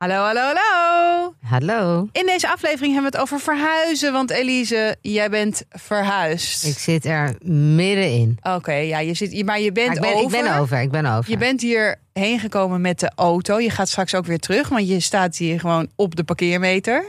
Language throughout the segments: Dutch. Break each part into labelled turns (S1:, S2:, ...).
S1: Hallo, hallo, hallo.
S2: Hallo.
S1: In deze aflevering hebben we het over verhuizen, want Elise, jij bent verhuisd.
S2: Ik zit er middenin.
S1: Oké, ja, je zit, maar je bent
S2: Maar ik, ben,
S1: over.
S2: ik ben over, ik ben over.
S1: Je bent hier heen gekomen met de auto. Je gaat straks ook weer terug, want je staat hier gewoon op de parkeermeter.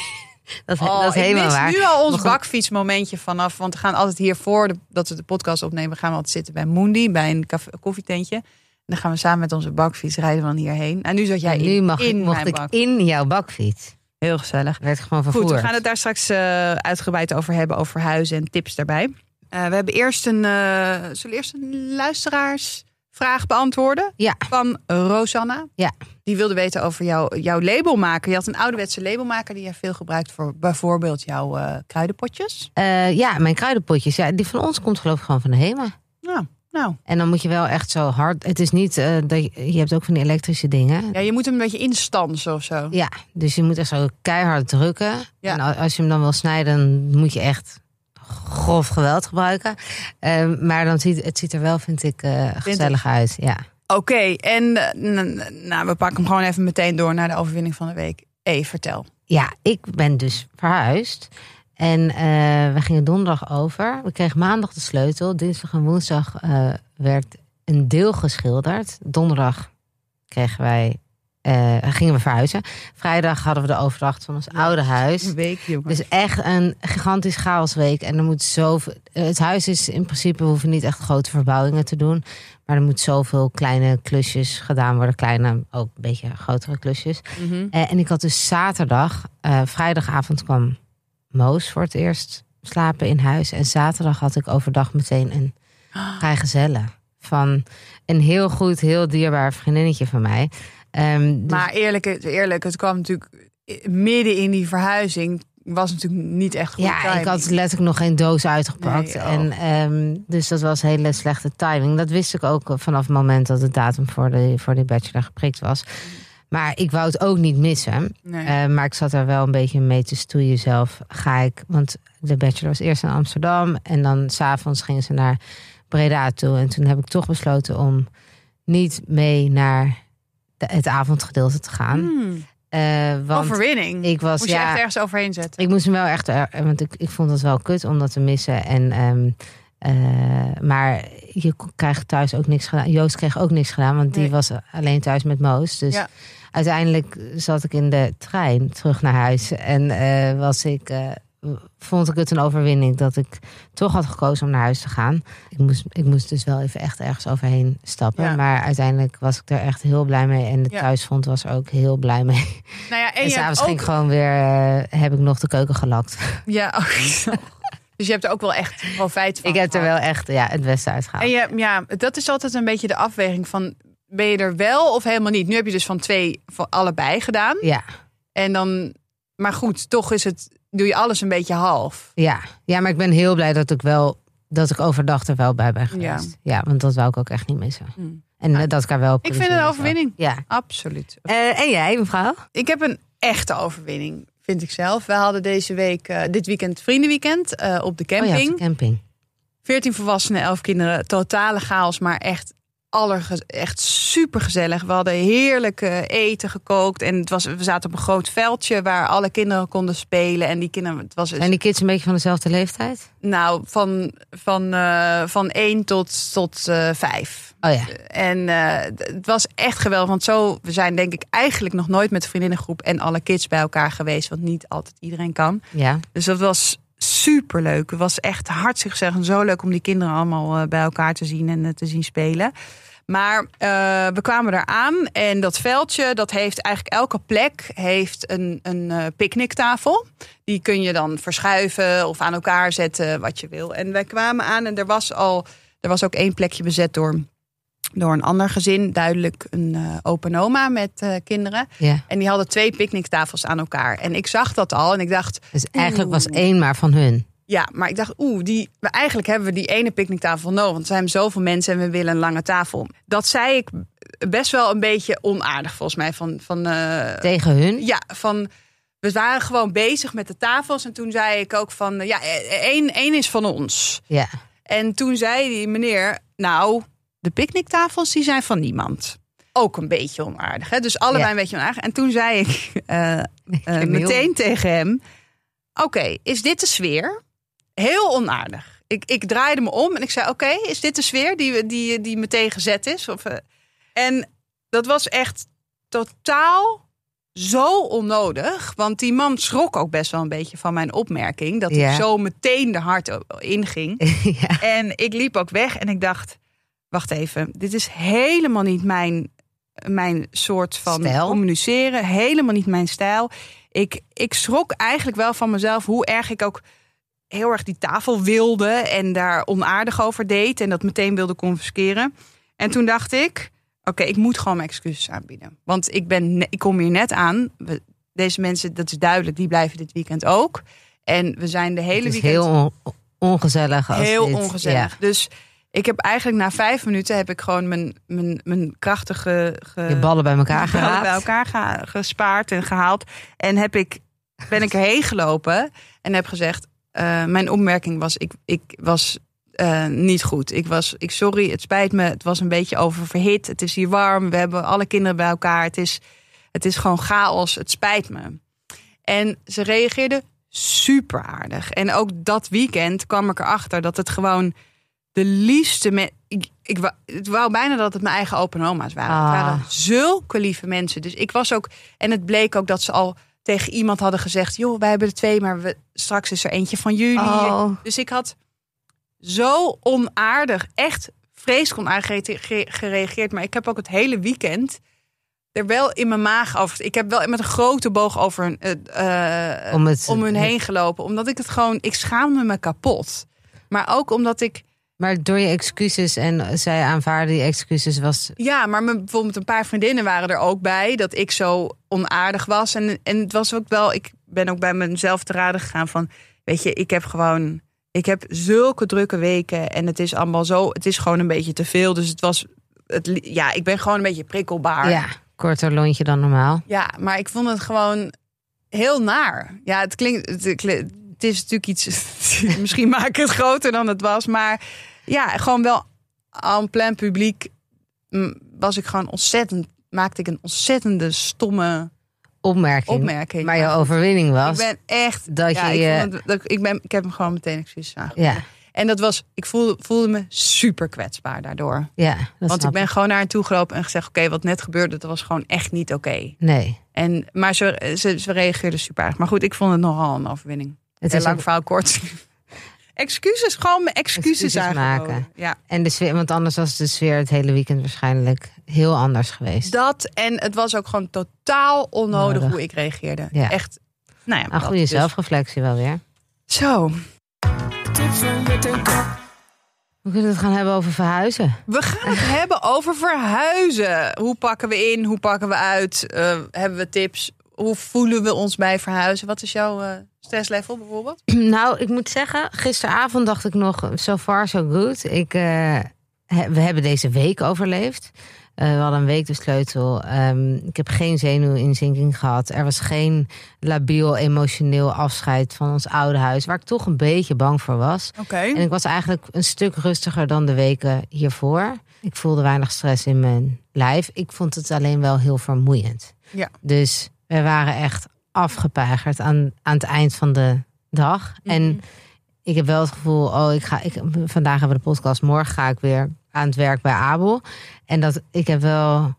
S2: dat, is-
S1: Oh,
S2: dat is helemaal
S1: ik mis
S2: waar.
S1: nu al ons bakfietsmomentje vanaf. Want we gaan altijd hiervoor de, dat we de podcast opnemen, gaan we altijd zitten bij Moondy, bij een koffietentje. Dan gaan we samen met onze bakfiets rijden van hierheen. En nu zat jij
S2: nu
S1: in,
S2: mag, ik-
S1: in
S2: mocht
S1: mijn
S2: ik
S1: bak.
S2: in jouw bakfiets.
S1: Heel gezellig.
S2: Werd gewoon vervoerd.
S1: Goed, we gaan het daar straks eh, uitgebreid over hebben, over verhuizen en tips daarbij. Eh, we hebben eerst een, eh, zullen eerst een luisteraarsvraag beantwoorden
S2: Ja,
S1: van Rosanna.
S2: Ja.
S1: Die wilde weten over jouw, jouw labelmaker. Je had een ouderwetse labelmaker die je veel gebruikt voor bijvoorbeeld jouw kruidenpotjes.
S2: Ja, mijn kruidenpotjes. Ja, die van ons komt geloof ik gewoon van de HEMA.
S1: Nou, nou.
S2: En dan moet je wel echt zo hard... Het is niet... eh, dat je, je hebt ook van die elektrische dingen.
S1: Ja, je moet hem een beetje instansen of zo.
S2: Ja, dus je moet echt zo keihard drukken.
S1: Ja.
S2: En als je hem dan wil snijden, dan moet je echt grof geweld gebruiken. Ehm, maar dan ziet het ziet er wel, vind ik, eh, gezellig uit. Ja.
S1: Oké, en eh, nou, we pakken hem gewoon even meteen door naar de overwinning van de week. Hey, vertel.
S2: ja, ik ben dus verhuisd. En eh, we gingen donderdag over. We kregen maandag de sleutel. Dinsdag en woensdag eh, werd een deel geschilderd. Donderdag kregen wij, eh, gingen we verhuizen. Vrijdag hadden we de overdracht van ons oude huis.
S1: Een week, jongen.
S2: Dus echt een gigantisch chaosweek. En er moet zoveel. Het huis is in principe, we hoeven niet echt grote verbouwingen te doen. Maar er moet zoveel kleine klusjes gedaan worden. Kleine, ook een beetje grotere klusjes.
S1: Mhm.
S2: En ik had dus zaterdag, vrijdagavond kwam Moos voor het eerst slapen in huis. En zaterdag had ik overdag meteen een vrijgezelle. Van een heel goed, heel dierbaar vriendinnetje van mij. Ehm, dus-
S1: Maar eerlijk, eerlijk, het kwam natuurlijk midden in die verhuizing. Was natuurlijk niet echt goed.
S2: Ja, ik had letterlijk nog geen doos uitgepakt.
S1: Nee, oh.
S2: en, ehm, dus dat was hele slechte timing. Dat wist ik ook vanaf het moment dat de datum voor de, voor die bachelor geprikt was. Maar ik wou het ook niet missen.
S1: Nee.
S2: Eh, maar ik zat er wel een beetje mee te stoeien zelf. Ga ik, want de bachelor was eerst in Amsterdam. En dan s'avonds gingen ze naar Breda toe. En toen heb ik toch besloten om niet mee naar de- het avondgedeelte te gaan.
S1: Hmm,
S2: Eh, want
S1: Overwinning.
S2: ik was,
S1: Moest je
S2: ja,
S1: echt ergens overheen zetten.
S2: ik moest hem wel echt, er- want ik, ik vond het wel kut om dat te missen. En, ehm, eh, maar je krijgt thuis ook niks gedaan. Joost kreeg ook niks gedaan, want die was alleen thuis met Moos. Dus
S1: Ja.
S2: uiteindelijk zat ik in de trein terug naar huis. En eh, was ik, eh, vond ik het een overwinning dat ik toch had gekozen om naar huis te gaan. Ik moest, ik moest dus wel even echt ergens overheen stappen.
S1: Ja.
S2: Maar uiteindelijk was ik er echt heel blij mee. En de
S1: Ja.
S2: thuisfront was er ook heel blij mee.
S1: Nou ja, en,
S2: En, s'avonds
S1: ook...
S2: ging ik gewoon weer, eh, heb ik nog de keuken gelakt.
S1: Ja, oh, zo. Dus je hebt er ook wel echt profijt van
S2: ik heb er wel echt ja, het beste uitgehaald.
S1: En je, ja, dat is altijd een beetje de afweging van... Ben je er wel of helemaal niet? Nu heb je dus van twee, van allebei gedaan.
S2: Ja,
S1: En dan... Maar goed, toch is het... Doe je alles een beetje half.
S2: ja. ja, maar ik ben heel blij dat ik wel dat ik overdag er wel bij ben geweest. Ja, want dat wou ik ook echt niet missen.
S1: Hmm.
S2: En eh, dat er wel.
S1: Ik vind het een overwinning.
S2: Ja.
S1: Absoluut.
S2: Eh, en jij, mevrouw?
S1: Ik heb een echte overwinning, vind ik zelf. We hadden deze week, eh, dit weekend, vriendenweekend eh, op de
S2: Oh ja,
S1: camping.
S2: op de camping.
S1: 14 volwassenen, 11 kinderen. Totale chaos, maar echt, allerge- echt super gezellig. We hadden heerlijk eh, eten gekookt. En het was, we zaten op een groot veldje waar alle kinderen konden spelen. En die kinderen, het was
S2: Zijn die kids een beetje van dezelfde leeftijd?
S1: nou van, van, eh, van 1 tot, tot eh 5.
S2: Oh ja.
S1: En het was echt geweldig. Want zo, we zijn denk ik eigenlijk nog nooit met de vriendinnengroep en alle kids bij elkaar geweest. Want niet altijd iedereen kan.
S2: Ja.
S1: Dus dat was super leuk. Het was echt hartstikke gezellig en zo leuk om die kinderen allemaal eh, bij elkaar te zien en eh, te zien spelen. Maar eh, we kwamen eraan en dat veldje, dat heeft eigenlijk elke plek heeft een, een eh, picknicktafel. Die kun je dan verschuiven of aan elkaar zetten, wat je wil. En wij kwamen aan en er was al, er was ook één plekje bezet door door een ander gezin, duidelijk een eh, open oma met eh, kinderen. En die hadden twee picknicktafels aan elkaar. En ik zag dat al en ik dacht,
S2: Dus eigenlijk was één maar van hun.
S1: ja, maar ik dacht, oeh, die, eigenlijk hebben we die ene picknicktafel nodig. Want er zijn zoveel mensen en we willen een lange tafel. Dat zei ik best wel een beetje onaardig volgens mij. Van, van, eh,
S2: Tegen hun.
S1: ja, van we waren gewoon bezig met de tafels. En toen zei ik ook van, ja, één, één is van ons.
S2: Ja.
S1: En toen zei die meneer, nou, de picknicktafels die zijn van niemand. Ook een beetje onaardig. Hè? Dus allebei
S2: Ja.
S1: een beetje onaardig. En toen zei ik eh, eh, meteen tegen hem: Oké, is dit de sfeer? Heel onaardig. Ik, ik draaide me om en ik zei: Oké, is dit de sfeer die, die, die meteen gezet is? Of, eh, en dat was echt totaal zo onnodig. Want die man schrok ook best wel een beetje van mijn opmerking. Dat
S2: Ja.
S1: ik zo meteen de hart inging.
S2: ja.
S1: En ik liep ook weg en ik dacht: wacht even, dit is helemaal niet mijn, mijn soort van
S2: Stijl?
S1: communiceren. Helemaal niet mijn stijl. Ik, ik schrok eigenlijk wel van mezelf hoe erg ik ook heel erg die tafel wilde en daar onaardig over deed en dat meteen wilde confisceren. En toen dacht ik: oké, ik moet gewoon mijn excuses aanbieden. Want ik, ben, ik kom hier net aan. Deze mensen, dat is duidelijk, die blijven dit weekend ook. En we zijn de hele
S2: Het is
S1: weekend
S2: heel on- ongezellig. Als
S1: heel
S2: dit-
S1: ongezellig. Dus ik heb eigenlijk na vijf minuten heb ik gewoon mijn, mijn, mijn krachtige ge,
S2: je ballen bij elkaar geraapt.
S1: bij elkaar ge- gespaard en gehaald. En heb ik, ben ik erheen gelopen en heb gezegd: eh, Mijn opmerking was: ik, ik was eh, niet goed. Ik was, ik sorry, het spijt me. Het was een beetje oververhit. Het is hier warm. We hebben alle kinderen bij elkaar. Het is, het is gewoon chaos. Het spijt me. En ze reageerde super aardig. En ook dat weekend kwam ik erachter dat het gewoon de liefste mensen. Ik, ik wou, het wou bijna dat het mijn eigen open oma's waren.
S2: Ah.
S1: Het waren zulke lieve mensen. Dus ik was ook. En het bleek ook dat ze al tegen iemand hadden gezegd: joh, wij hebben er twee, maar we, straks is er eentje van jullie.
S2: Oh.
S1: Dus ik had zo onaardig, echt vreselijk onaardig gere- ge- gereageerd. Maar ik heb ook het hele weekend er wel in mijn maag over. Ik heb wel met een grote boog over hun, eh, eh,
S2: Om het-
S1: om hun heen gelopen. Omdat ik het gewoon, ik schaamde me kapot. Maar ook omdat ik,
S2: Maar door je excuses en zij aanvaarden die excuses was...
S1: ja, maar mijn, bijvoorbeeld een paar vriendinnen waren er ook bij. Dat ik zo onaardig was. En, en het was ook wel, ik ben ook bij mezelf te raden gegaan van, weet je, ik heb gewoon, ik heb zulke drukke weken. En het is allemaal zo, het is gewoon een beetje te veel. Dus het was, het, ja, ik ben gewoon een beetje prikkelbaar.
S2: Ja, korter lontje dan normaal.
S1: Ja, maar ik vond het gewoon heel naar. Ja, het klinkt. Het, het is natuurlijk iets. misschien maak ik het groter dan het was. Maar ja, gewoon wel aan plein publiek mm, was ik gewoon ontzettend. Maakte ik een ontzettende stomme
S2: Opmerking.
S1: opmerking.
S2: Maar je overwinning was...
S1: ik ben echt.
S2: dat
S1: ja,
S2: je
S1: ik,
S2: je-
S1: vond het- dat, ik, ben, ik heb hem gewoon meteen excuses aangeboden.
S2: Ja,
S1: En dat was. Ik voelde, voelde me super kwetsbaar daardoor.
S2: ja.
S1: Want ik ben gewoon naar haar toe gelopen en gezegd: Oké, wat net gebeurde, dat was gewoon echt niet oké.
S2: Nee.
S1: En, maar ze, ze, ze reageerde super aardig. Maar goed, ik vond het nogal een overwinning.
S2: Het is
S1: lang
S2: ook-
S1: verhaal kort. Excuses, gewoon mijn excuses,
S2: Excuses
S1: aangeboden.
S2: maken.
S1: Ja.
S2: En de sfeer, want anders was de sfeer het hele weekend waarschijnlijk heel anders geweest.
S1: Dat en het was ook gewoon totaal onnodig
S2: Nodig.
S1: hoe ik reageerde.
S2: Ja.
S1: Echt, nou ja.
S2: Een goede
S1: dus.
S2: zelfreflectie wel weer.
S1: Zo,
S2: We kunnen het gaan hebben over verhuizen.
S1: we gaan het hebben over verhuizen. Hoe pakken we in? Hoe pakken we uit? Eh, hebben we tips? Hoe voelen we ons bij verhuizen? Wat is jouw eh, stresslevel bijvoorbeeld?
S2: Nou, ik moet zeggen, gisteravond dacht ik nog, so far so good. Ik, eh, he- we hebben deze week overleefd. Eh, we hadden een week de sleutel. Ehm, ik heb geen zenuwinzinking gehad. Er was geen labiel emotioneel afscheid van ons oude huis, waar ik toch een beetje bang voor was.
S1: Oké.
S2: En ik was eigenlijk een stuk rustiger dan de weken hiervoor. Ik voelde weinig stress in mijn lijf. Ik vond het alleen wel heel vermoeiend.
S1: Ja.
S2: Dus we waren echt afgepeigerd aan, aan het eind van de dag.
S1: Mhm.
S2: En ik heb wel het gevoel, oh, ik ga, ik, vandaag hebben we de podcast, morgen ga ik weer aan het werk bij Abel. En dat ik heb wel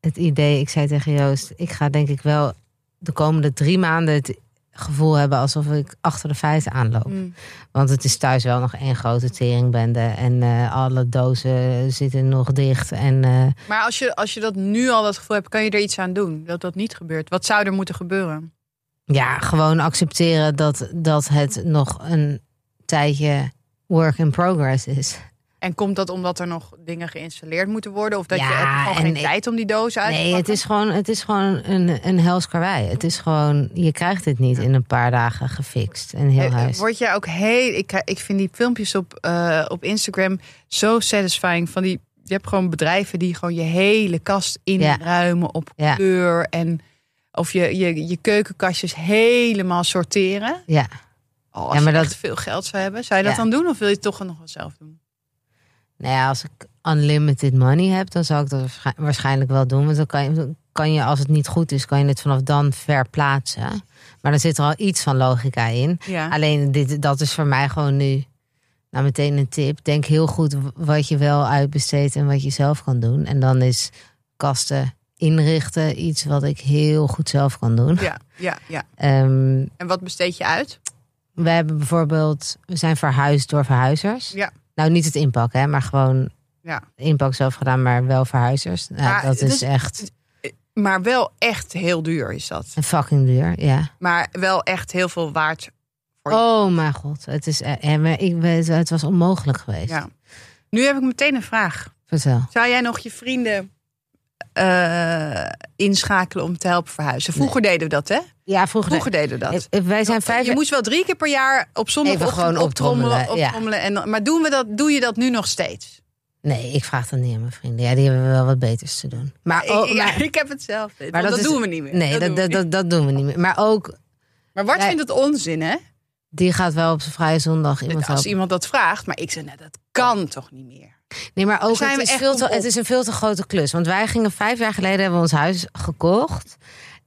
S2: het idee, ik zei tegen Joost, ik ga denk ik wel de komende drie maanden het gevoel hebben alsof ik achter de feiten aanloop.
S1: Mm.
S2: Want het is thuis wel nog één grote teringbende. En eh, alle dozen zitten nog dicht. En eh,
S1: Maar als je, als je dat nu al dat gevoel hebt, kan je er iets aan doen dat dat niet gebeurt? Wat zou er moeten gebeuren?
S2: ja, gewoon accepteren dat, dat het nog een tijdje work in progress is.
S1: En komt dat omdat er nog dingen geïnstalleerd moeten worden? Of dat
S2: Ja,
S1: je hebt gewoon geen
S2: en
S1: tijd om die dozen uit te
S2: Nee, het is gewoon, het is gewoon een, een hels karwei. Het is gewoon, je krijgt dit niet in een paar dagen gefixt. Een heel
S1: Eh,
S2: huis.
S1: Word jij ook heel... Ik, ik vind die filmpjes op, eh, op Instagram zo satisfying. Van die, je hebt gewoon bedrijven die gewoon je hele kast inruimen op
S2: Ja.
S1: kleur. En of je, je, je keukenkastjes helemaal sorteren.
S2: Ja.
S1: Oh, als
S2: Ja, maar
S1: je
S2: dat-
S1: echt veel geld zou hebben. Zou je dat dan doen? Of wil je het toch nog wel zelf doen?
S2: Nou ja, als ik unlimited money heb, dan zou ik dat waarsch- waarschijnlijk wel doen. Want dan kan je, kan je, als het niet goed is, kan je het vanaf dan verplaatsen. Maar dan zit er al iets van logica in.
S1: Ja.
S2: Alleen dit, dat is voor mij gewoon nu nou, meteen een tip. Denk heel goed wat je wel uitbesteedt en wat je zelf kan doen. En dan is kasten inrichten iets wat ik heel goed zelf kan doen.
S1: Ja, ja, ja.
S2: Ehm,
S1: En wat besteed je uit?
S2: we hebben bijvoorbeeld, we zijn verhuisd door verhuizers.
S1: Ja.
S2: Nou, niet het inpakken, hè, maar gewoon
S1: Ja.
S2: inpak zelf gedaan, maar wel verhuizers. Nou,
S1: Maar
S2: dat is
S1: is-
S2: echt
S1: Maar wel echt heel duur is dat.
S2: een fucking duur, ja.
S1: Maar wel echt heel veel waard. Voor je.
S2: Oh mijn god, het, is, eh, eh, ik, weet- het was onmogelijk geweest.
S1: Ja. Nu heb ik meteen een vraag.
S2: Vertel.
S1: Zou jij nog je vrienden eh, inschakelen om te helpen verhuizen? Vroeger deden we dat, hè?
S2: Ja, vroeger.
S1: Vroeger deden we dat.
S2: Eh, Wij zijn vijf
S1: je moest wel drie keer per jaar op
S2: Even gewoon
S1: optrommelen.
S2: ja.
S1: en, maar doen we dat, doe je dat nu nog steeds?
S2: Nee, ik vraag dat niet aan mijn vrienden. Ja, die hebben wel wat beters te doen. Maar,
S1: Ik-
S2: ook,
S1: ja,
S2: maar,
S1: ik heb hetzelfde.
S2: maar
S1: dat
S2: is-
S1: doen we niet meer.
S2: Nee,
S1: dat,
S2: dat,
S1: doen we
S2: dat, doen we niet meer. Maar ook,
S1: Maar Bart
S2: Wij-
S1: vindt het onzin, hè?
S2: die gaat wel op zijn vrije zondag iemand
S1: Als
S2: helpen.
S1: iemand dat vraagt. Maar ik zeg, net, dat kan toch niet meer?
S2: Nee, maar ook
S1: zijn
S2: het is, veel te, het is een veel te grote klus. Want wij gingen vijf jaar geleden hebben we ons huis gekocht.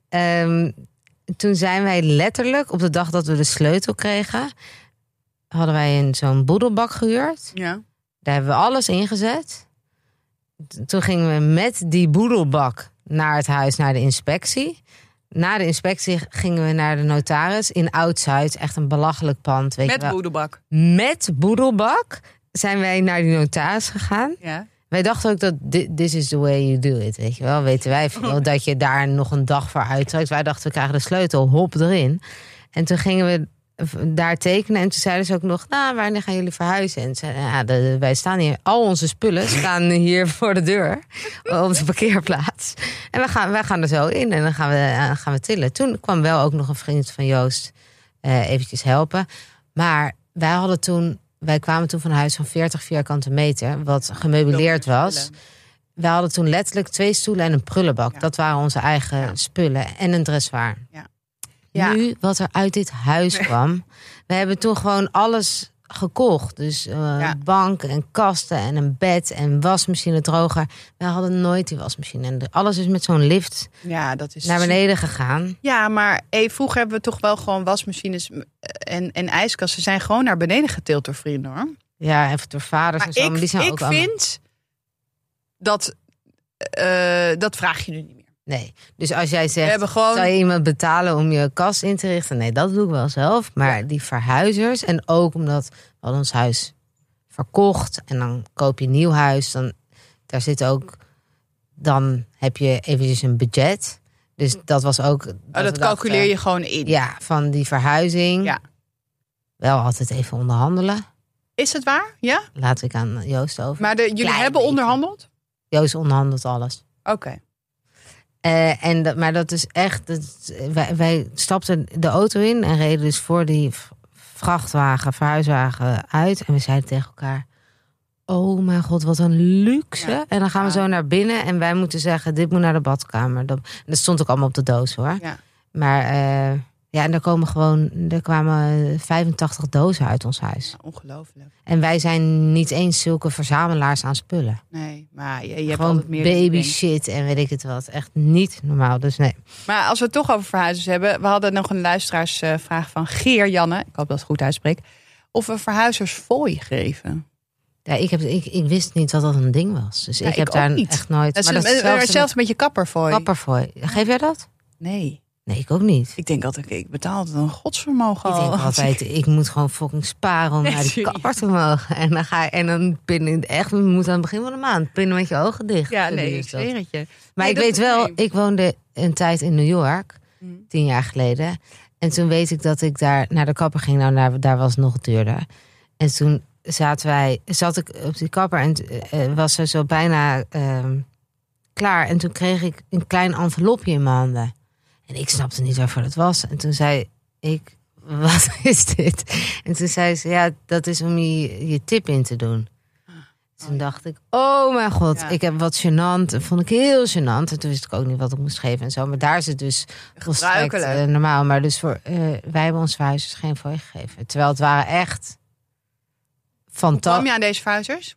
S2: Ehm, toen zijn wij letterlijk op de dag dat we de sleutel kregen, hadden wij zo'n boedelbak gehuurd.
S1: Ja.
S2: Daar hebben we alles ingezet. Toen gingen we met die boedelbak naar het huis, naar de inspectie. Na de inspectie gingen we naar de notaris in Oud-Zuid. Echt een belachelijk pand. Weet je
S1: Met
S2: wel.
S1: boedelbak.
S2: Met boedelbak zijn wij naar die notaris gegaan.
S1: Ja.
S2: Wij dachten ook dat thi- this is the way you do it, weet je wel. Weten wij veel dat je daar nog een dag voor uittrekt. Wij dachten, we krijgen de sleutel, hop erin. En toen gingen we daar tekenen. En toen zeiden ze ook nog, nou, wanneer gaan jullie verhuizen? En zeiden, ja, de- wij staan hier, al onze spullen staan hier voor de deur. Op de parkeerplaats. En we gaan, wij gaan er zo in en dan gaan we, eh, gaan we tillen. Toen kwam wel ook nog een vriend van Joost eh eventjes helpen. Maar wij hadden toen... Wij kwamen toen van een huis van 40 vierkante meter, wat gemeubileerd was. We hadden toen letterlijk twee stoelen en een prullenbak.
S1: Ja.
S2: Dat waren onze eigen
S1: Ja.
S2: spullen en een dressoir.
S1: Ja. Ja.
S2: Nu, wat er uit dit huis kwam. We hebben toen gewoon alles gekocht. Dus eh,
S1: Ja.
S2: bank en kasten en een bed en wasmachine, droger. We hadden nooit die wasmachine. En alles is met zo'n lift
S1: Ja, dat is
S2: naar beneden gegaan.
S1: Ja, maar hey, vroeger hebben we toch wel gewoon wasmachines en, en ijskasten zijn gewoon naar beneden getild door vrienden hoor.
S2: Ja, even door vaders
S1: Maar
S2: en zo. maar
S1: ik,
S2: die zijn
S1: ik
S2: ook allemaal-
S1: vind dat eh, dat vraag je nu niet meer.
S2: Nee. Dus als jij zegt,
S1: hebben gewoon
S2: zou je iemand betalen om je kast in te richten? Nee, dat doe ik wel zelf. Maar die verhuizers, en ook omdat we ons huis verkocht en dan koop je een nieuw huis, dan daar zit ook, dan heb je eventjes een budget. Dus dat was ook. Dat,
S1: oh, dat
S2: we
S1: calculeer
S2: dachten,
S1: je gewoon in.
S2: Ja, van die verhuizing.
S1: Ja.
S2: Wel altijd even onderhandelen.
S1: Is het waar? Ja.
S2: Laat ik aan Joost over.
S1: Maar de, jullie
S2: Klein
S1: hebben onderhandeld?
S2: Joost onderhandelt alles.
S1: Oké.
S2: Eh, en dat, maar dat is echt. Dat, wij, wij stapten de auto in en reden dus voor die vrachtwagen, verhuiswagen uit. En we zeiden tegen elkaar: Oh mijn god, wat een luxe.
S1: Ja.
S2: En dan gaan we zo naar binnen en wij moeten zeggen: Dit moet naar de badkamer. Dat, dat stond ook allemaal op de doos hoor.
S1: Ja.
S2: Maar eh, ja, en er komen gewoon. Er kwamen 85 dozen uit ons huis.
S1: Ja, ongelooflijk.
S2: En wij zijn niet eens zulke verzamelaars aan spullen.
S1: Nee, maar je, je hebt altijd meer
S2: baby shit en weet ik het wat. Echt niet normaal. Dus nee.
S1: Maar als we het toch over verhuizers hebben. We hadden nog een luisteraarsvraag van Geer Janne. Ik hoop dat het goed uitspreek. Of we verhuizers fooi geven.
S2: Ja, ik, heb, ik, ik wist niet dat dat een ding was. Dus
S1: Ja,
S2: ik heb
S1: ik
S2: daar
S1: niet.
S2: echt nooit.
S1: Dat is,
S2: maar dat is
S1: eh,
S2: hetzelfde
S1: zelfs een beetje kapperfooi.
S2: kapperfooi. Geef jij dat?
S1: Nee.
S2: Nee, ik ook niet.
S1: Ik denk altijd, ik betaal een godsvermogen
S2: Ik
S1: al.
S2: denk altijd, ik moet gewoon fucking sparen om
S1: Nee,
S2: naar die kapper te mogen. En dan ga je, en dan binnen, echt, je moet aan het begin van de maand pinnen met je ogen dicht.
S1: Ja, nee, ik zweer het je.
S2: Maar
S1: Nee,
S2: ik weet wel,
S1: nee.
S2: ik woonde een tijd in New York,
S1: Mm.
S2: tien jaar geleden. En toen weet ik dat ik daar naar de kapper ging. Nou, daar, daar was het nog duurder. En toen zaten wij, zat ik op die kapper en eh, was ze zo bijna ehm, klaar. En toen kreeg ik een klein envelopje in mijn handen. En ik snapte niet waarvoor het was. En toen zei ik, wat is dit? En toen zei ze, ja, dat is om je, je tip in te doen. Toen dacht ik, oh mijn god,
S1: Ja.
S2: ik heb wat gênant. Dat vond ik heel gênant. En toen wist ik ook niet wat ik moest geven en zo. Maar daar is het dus volstrekt eh, normaal. Maar dus voor, eh, wij hebben ons verhuizers geen fooi gegeven. Terwijl het waren echt fantastisch.
S1: je aan deze verhuizers?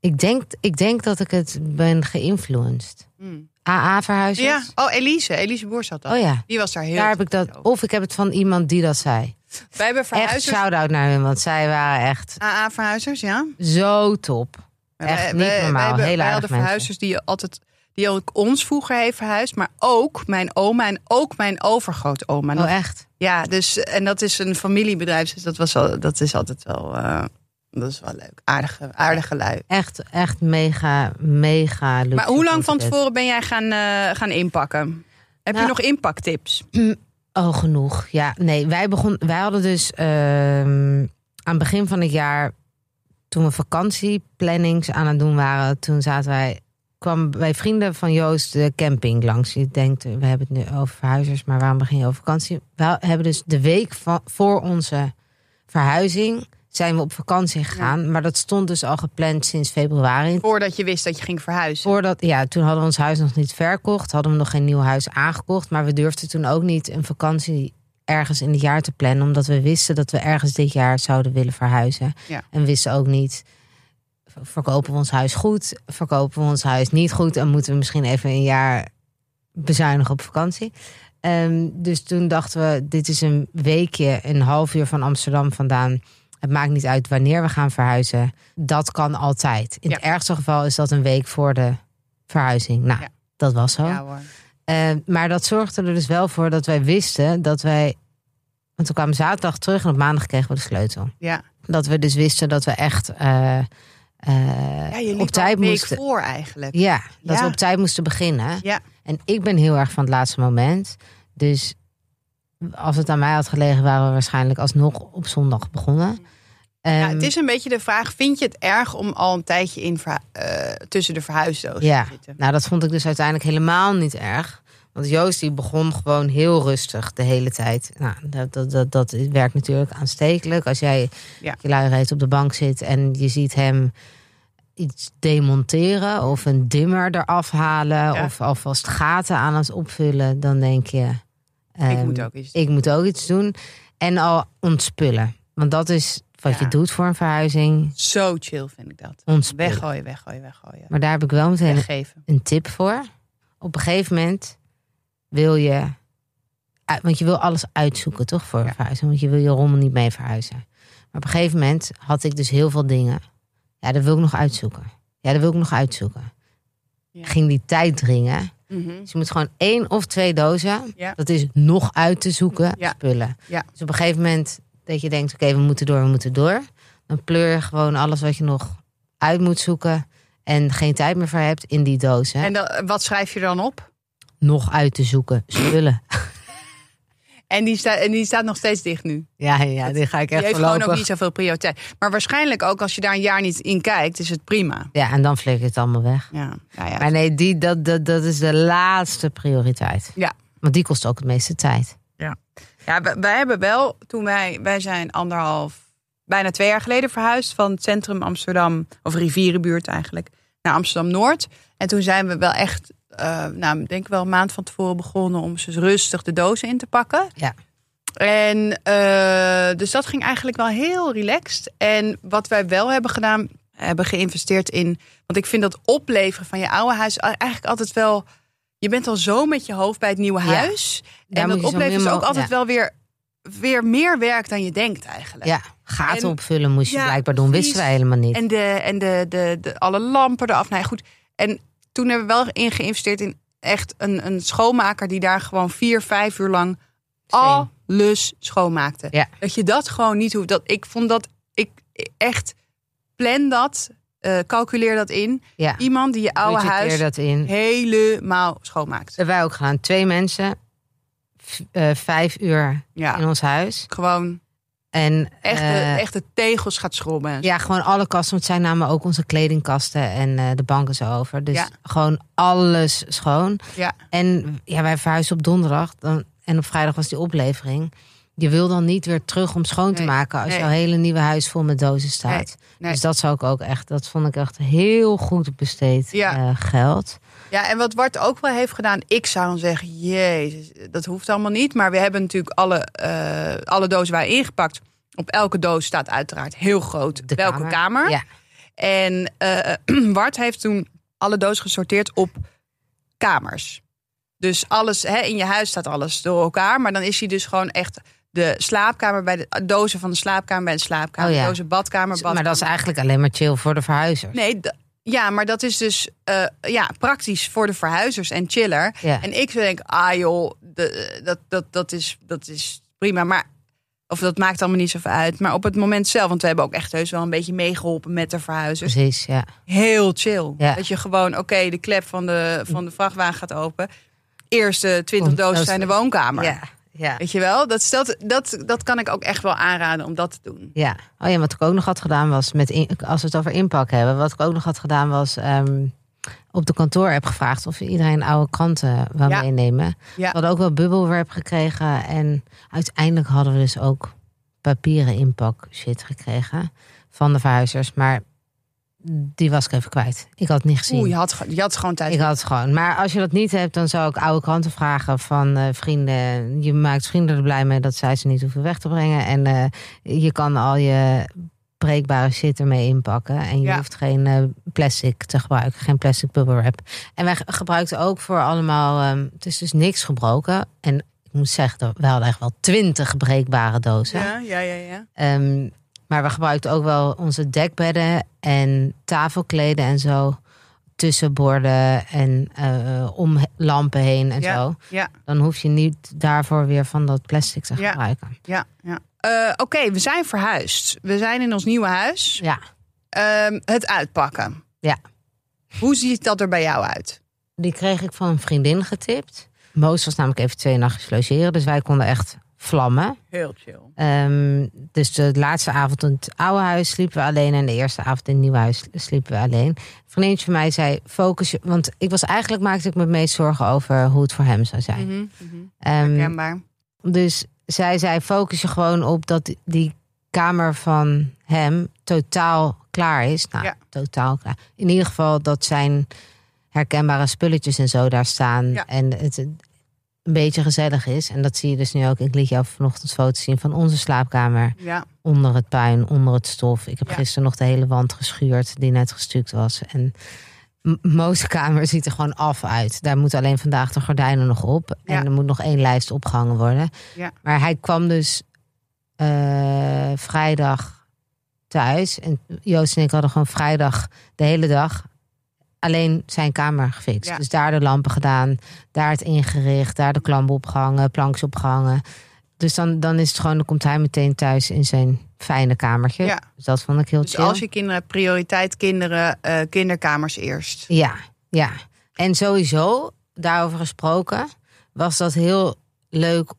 S2: Ik denk, ik denk dat ik het ben geïnfluenced.
S1: Hmm.
S2: AA-verhuizers?
S1: Ja. Oh, Elise. Elise Boer zat dat.
S2: Oh ja,
S1: Die was daar heel
S2: daar heb ik dat.
S1: over.
S2: Of ik heb het van iemand die dat zei.
S1: Wij hebben
S2: Echt
S1: verhuizers.
S2: shout-out naar hun, want zij waren echt
S1: AA-verhuizers, ja.
S2: zo top. Echt niet normaal.
S1: Wij, hebben, wij hadden verhuizers die altijd die ook ons vroeger heeft verhuisd, maar ook mijn oma en ook mijn overgrootoma.
S2: Oh, echt?
S1: Ja, dus en dat is een familiebedrijf, dus dat was al, dat is altijd wel, eh, dat is wel leuk, aardige, aardige lui.
S2: Echt, echt mega, mega luxe.
S1: Maar hoe lang van tevoren ben jij gaan, eh, gaan inpakken? Heb je
S2: Nou-
S1: nog inpaktips?
S2: Oh, genoeg. Ja, nee, wij, begon, wij hadden dus ehm, aan het begin van het jaar, toen we vakantieplannings aan het doen waren, toen zaten wij, kwam bij vrienden van Joost de camping langs. Je denkt, we hebben het nu over verhuizers, maar waarom begin je over vakantie? We hebben dus de week van, voor onze verhuizing zijn we op vakantie gegaan, maar dat stond dus al gepland sinds februari.
S1: Voordat je wist dat je ging verhuizen.
S2: Voordat, ja, toen hadden we ons huis nog niet verkocht. Hadden we nog geen nieuw huis aangekocht. Maar we durfden toen ook niet een vakantie ergens in het jaar te plannen. Omdat we wisten dat we ergens dit jaar zouden willen verhuizen.
S1: Ja.
S2: En wisten ook niet, verkopen we ons huis goed? Verkopen we ons huis niet goed? En moeten we misschien even een jaar bezuinigen op vakantie? Ehm, dus toen dachten we, dit is een weekje, een half uur van Amsterdam vandaan. Het maakt niet uit wanneer we gaan verhuizen. Dat kan altijd. In het ergste geval is dat een week voor de verhuizing. Nou,
S1: Ja.
S2: dat was zo.
S1: Ja hoor.
S2: Eh, maar dat zorgde er dus wel voor dat wij wisten dat wij. Want we kwamen zaterdag terug en op maandag kregen we de sleutel.
S1: Ja.
S2: Dat we dus wisten dat we echt eh, eh, op tijd
S1: al een week
S2: moesten.
S1: voor eigenlijk.
S2: Ja, dat we op tijd moesten beginnen.
S1: Ja.
S2: En ik ben heel erg van het laatste moment. Dus als het aan mij had gelegen, waren we waarschijnlijk alsnog op zondag begonnen.
S1: Ja,
S2: Ehm,
S1: het is een beetje de vraag: vind je het erg om al een tijdje in eh, tussen de verhuisdozen
S2: Ja.
S1: te zitten?
S2: Nou, dat vond ik dus uiteindelijk helemaal niet erg. Want Joost die begon gewoon heel rustig de hele tijd. Nou, dat, dat, dat, dat werkt natuurlijk aanstekelijk. Als jij
S1: Ja.
S2: je luiheid op de bank zit en je ziet hem iets demonteren of een dimmer eraf halen
S1: Ja.
S2: of alvast gaten aan het opvullen, dan denk je.
S1: ik
S2: ehm,
S1: moet ook iets.
S2: ik moet ook iets doen. En al ontspullen. Want dat is wat
S1: Ja.
S2: je doet voor een verhuizing.
S1: Zo chill vind ik dat.
S2: Ontspullen.
S1: Weggooien, weggooien, weggooien.
S2: Maar daar heb ik wel meteen
S1: Weggeven.
S2: een tip voor. Op een gegeven moment wil je. Want je wil alles uitzoeken, toch? Voor
S1: Ja.
S2: verhuizen. Want je wil je rommel niet mee verhuizen. Maar op een gegeven moment had ik dus heel veel dingen. Ja, dat wil ik nog uitzoeken. Ja, dat wil ik nog uitzoeken.
S1: Ja.
S2: Ging die tijd dringen.
S1: Mhm.
S2: Dus je moet gewoon één of twee dozen.
S1: Ja.
S2: Dat is nog uit te zoeken spullen.
S1: Ja.
S2: Dus op een gegeven moment dat je denkt: oké, we moeten door, we moeten door. Dan pleur je gewoon alles wat je nog uit moet zoeken. En geen tijd meer voor hebt in die dozen
S1: En dan, wat schrijf je dan op?
S2: nog uit te zoeken. Spullen.
S1: En die, staat en die staat nog steeds dicht nu.
S2: Ja, ja, die ga ik
S1: Die
S2: echt
S1: heeft gewoon ook niet zoveel prioriteit. Maar waarschijnlijk ook als je daar een jaar niet in kijkt, is het prima.
S2: Ja, en dan flikker je het allemaal weg.
S1: Ja, nou ja.
S2: Maar nee, die, dat, dat, dat is de laatste prioriteit.
S1: Ja.
S2: Want die kost ook het meeste tijd.
S1: Ja, wij, wij hebben wel, toen wij, wij zijn anderhalf, bijna twee jaar geleden verhuisd van het centrum Amsterdam, of rivierenbuurt eigenlijk, naar Amsterdam Noord. En toen zijn we wel echt, eh nou, ik denk wel een maand van tevoren begonnen om ze rustig de dozen in te pakken.
S2: Ja.
S1: En eh, dus dat ging eigenlijk wel heel relaxed. En wat wij wel hebben gedaan, hebben geïnvesteerd in, want ik vind dat opleveren van je oude huis eigenlijk altijd wel. Je bent al zo met je hoofd bij het nieuwe huis. En dat opleveren is
S2: min
S1: ook altijd wel weer, weer meer werk dan je denkt eigenlijk.
S2: Ja, gaten
S1: En-
S2: opvullen moest je blijkbaar doen. Wisten wij helemaal niet.
S1: En, de, en de, de, de, alle lampen eraf. Nou ja, goed. En toen hebben we wel in geïnvesteerd in echt een, een schoonmaker die daar gewoon vier, vijf uur lang
S2: Same.
S1: alles schoonmaakte.
S2: Ja.
S1: Dat je dat gewoon niet hoeft. Dat, ik vond dat, ik echt plan dat, eh, calculeer dat in.
S2: ja,
S1: Iemand die je oude huis
S2: dat in.
S1: helemaal schoonmaakt.
S2: Dat hebben wij ook gedaan. Twee mensen, eh, vijf uur
S1: Ja,
S2: in ons huis.
S1: gewoon
S2: En,
S1: Echt, de,
S2: eh,
S1: echt de tegels gaat schrobben.
S2: Ja, gewoon alle kasten. Want zij namen ook onze kledingkasten en eh, de banken zo over. Dus
S1: Ja.
S2: gewoon alles schoon.
S1: Ja.
S2: En ja, wij verhuisden op donderdag. Dan, en op vrijdag was die oplevering. Je wil dan niet weer terug om schoon te
S1: Nee,
S2: maken als
S1: nee.
S2: jouw hele nieuwe huis vol met dozen staat.
S1: nee.
S2: Dus dat zou ik ook echt, dat vond ik echt heel goed besteed
S1: Ja.
S2: eh, geld.
S1: Ja, en wat Bart ook wel heeft gedaan, ik zou dan zeggen, jezus, dat hoeft allemaal niet. Maar we hebben natuurlijk alle, eh, alle dozen waar ingepakt. Op elke doos staat uiteraard heel groot
S2: De
S1: welke kamer.
S2: Ja.
S1: En eh Bart heeft toen alle dozen gesorteerd op kamers. Dus alles, hè, in je huis staat alles door elkaar. Maar dan is hij dus gewoon echt de slaapkamer bij de dozen van de slaapkamer bij de slaapkamer.
S2: Oh ja.
S1: Dozen badkamer, badkamer.
S2: Maar dat is eigenlijk alleen maar chill voor de verhuizers.
S1: Nee, ja, maar dat is dus eh, ja, praktisch voor de verhuizers en chiller.
S2: Ja.
S1: En ik denk, ah joh, de, dat, dat, dat, is, dat is prima. Maar, of dat maakt allemaal niet zoveel uit. Maar op het moment zelf, want we hebben ook echt heus wel een beetje meegeholpen met de verhuizers.
S2: Precies, ja.
S1: Heel chill.
S2: Ja.
S1: Dat je gewoon, oké, de klep van de, van de vrachtwagen gaat open. Eerste 20
S2: Komt-
S1: dozen zijn de woonkamer.
S2: Ja, ja.
S1: Weet je wel? Dat, dat, dat, dat kan ik ook echt wel aanraden om dat te doen.
S2: Ja, oh ja, wat ik ook nog had gedaan was, met in- als we het over inpak hebben, wat ik ook nog had gedaan was ehm, op de kantoor heb gevraagd of iedereen oude kranten wou
S1: Ja.
S2: meenemen.
S1: Ja.
S2: We hadden ook wel bubbelwrap gekregen en uiteindelijk hadden we dus ook papieren inpak shit gekregen van de verhuizers, maar die was ik even kwijt. Ik had het niet gezien.
S1: Oeh, je had, je had gewoon tijd.
S2: Ik had het gewoon. Maar als je dat niet hebt, dan zou ik oude kranten vragen van eh, vrienden. Je maakt vrienden er blij mee dat zij ze niet hoeven weg te brengen. En eh, je kan al je breekbare shit ermee inpakken. En je
S1: Ja.
S2: hoeft geen eh, plastic te gebruiken, geen plastic bubble wrap. En wij ge- gebruikten ook voor allemaal. ehm, het is dus niks gebroken. En ik moet zeggen, we hadden echt wel twintig breekbare dozen.
S1: Ja, ja, ja, ja.
S2: Ehm, maar we gebruikten ook wel onze dekbedden en tafelkleden en zo. Tussen borden en eh, om lampen heen en
S1: Ja,
S2: zo.
S1: ja.
S2: Dan hoef je niet daarvoor weer van dat plastic te
S1: Ja.
S2: gebruiken.
S1: Ja, ja. Eh, Oké, we zijn verhuisd. We zijn in ons nieuwe huis.
S2: Ja,
S1: Ehm, het uitpakken.
S2: Ja.
S1: Hoe ziet dat er bij jou uit?
S2: die kreeg ik van een vriendin getipt. Moos was namelijk even twee nachtjes logeren. Dus wij konden echt vlammen.
S1: Heel chill.
S2: Ehm, dus de laatste avond in het oude huis sliepen we alleen. En de eerste avond in het nieuwe huis sliepen we alleen. Een vriendinnetje van mij zei, focus je... Want ik was eigenlijk, maakte ik me meest zorgen over hoe het voor hem zou zijn.
S1: Herkenbaar.
S2: dus zij zei, focus je gewoon op dat die kamer van hem totaal klaar is. Nou,
S1: Ja.
S2: totaal klaar. In ieder geval dat zijn herkenbare spulletjes en zo daar staan.
S1: Ja.
S2: En het een beetje gezellig is. En dat zie je dus nu ook. Ik liet jou vanochtend foto's zien van onze slaapkamer.
S1: Ja,
S2: Onder het puin, onder het stof. Ik heb
S1: Ja.
S2: gisteren nog de hele wand geschuurd die net gestuukt was. En Mo's kamer ziet er gewoon af uit. Daar moeten alleen vandaag de gordijnen nog op.
S1: Ja.
S2: En er moet nog één lijst opgehangen worden.
S1: Ja.
S2: Maar hij kwam dus eh, vrijdag thuis. En Joost en ik hadden gewoon vrijdag de hele dag alleen zijn kamer gefixt.
S1: Ja.
S2: Dus daar de lampen gedaan, daar het ingericht, daar de klampen opgehangen, planks opgehangen. Dus dan, dan is het gewoon, dan komt hij meteen thuis in zijn fijne kamertje.
S1: Ja.
S2: Dus dat vond ik heel
S1: dus
S2: chill.
S1: als je kinderen hebt, prioriteit kinderen, eh, kinderkamers eerst.
S2: Ja, ja. En sowieso, daarover gesproken, was dat heel leuk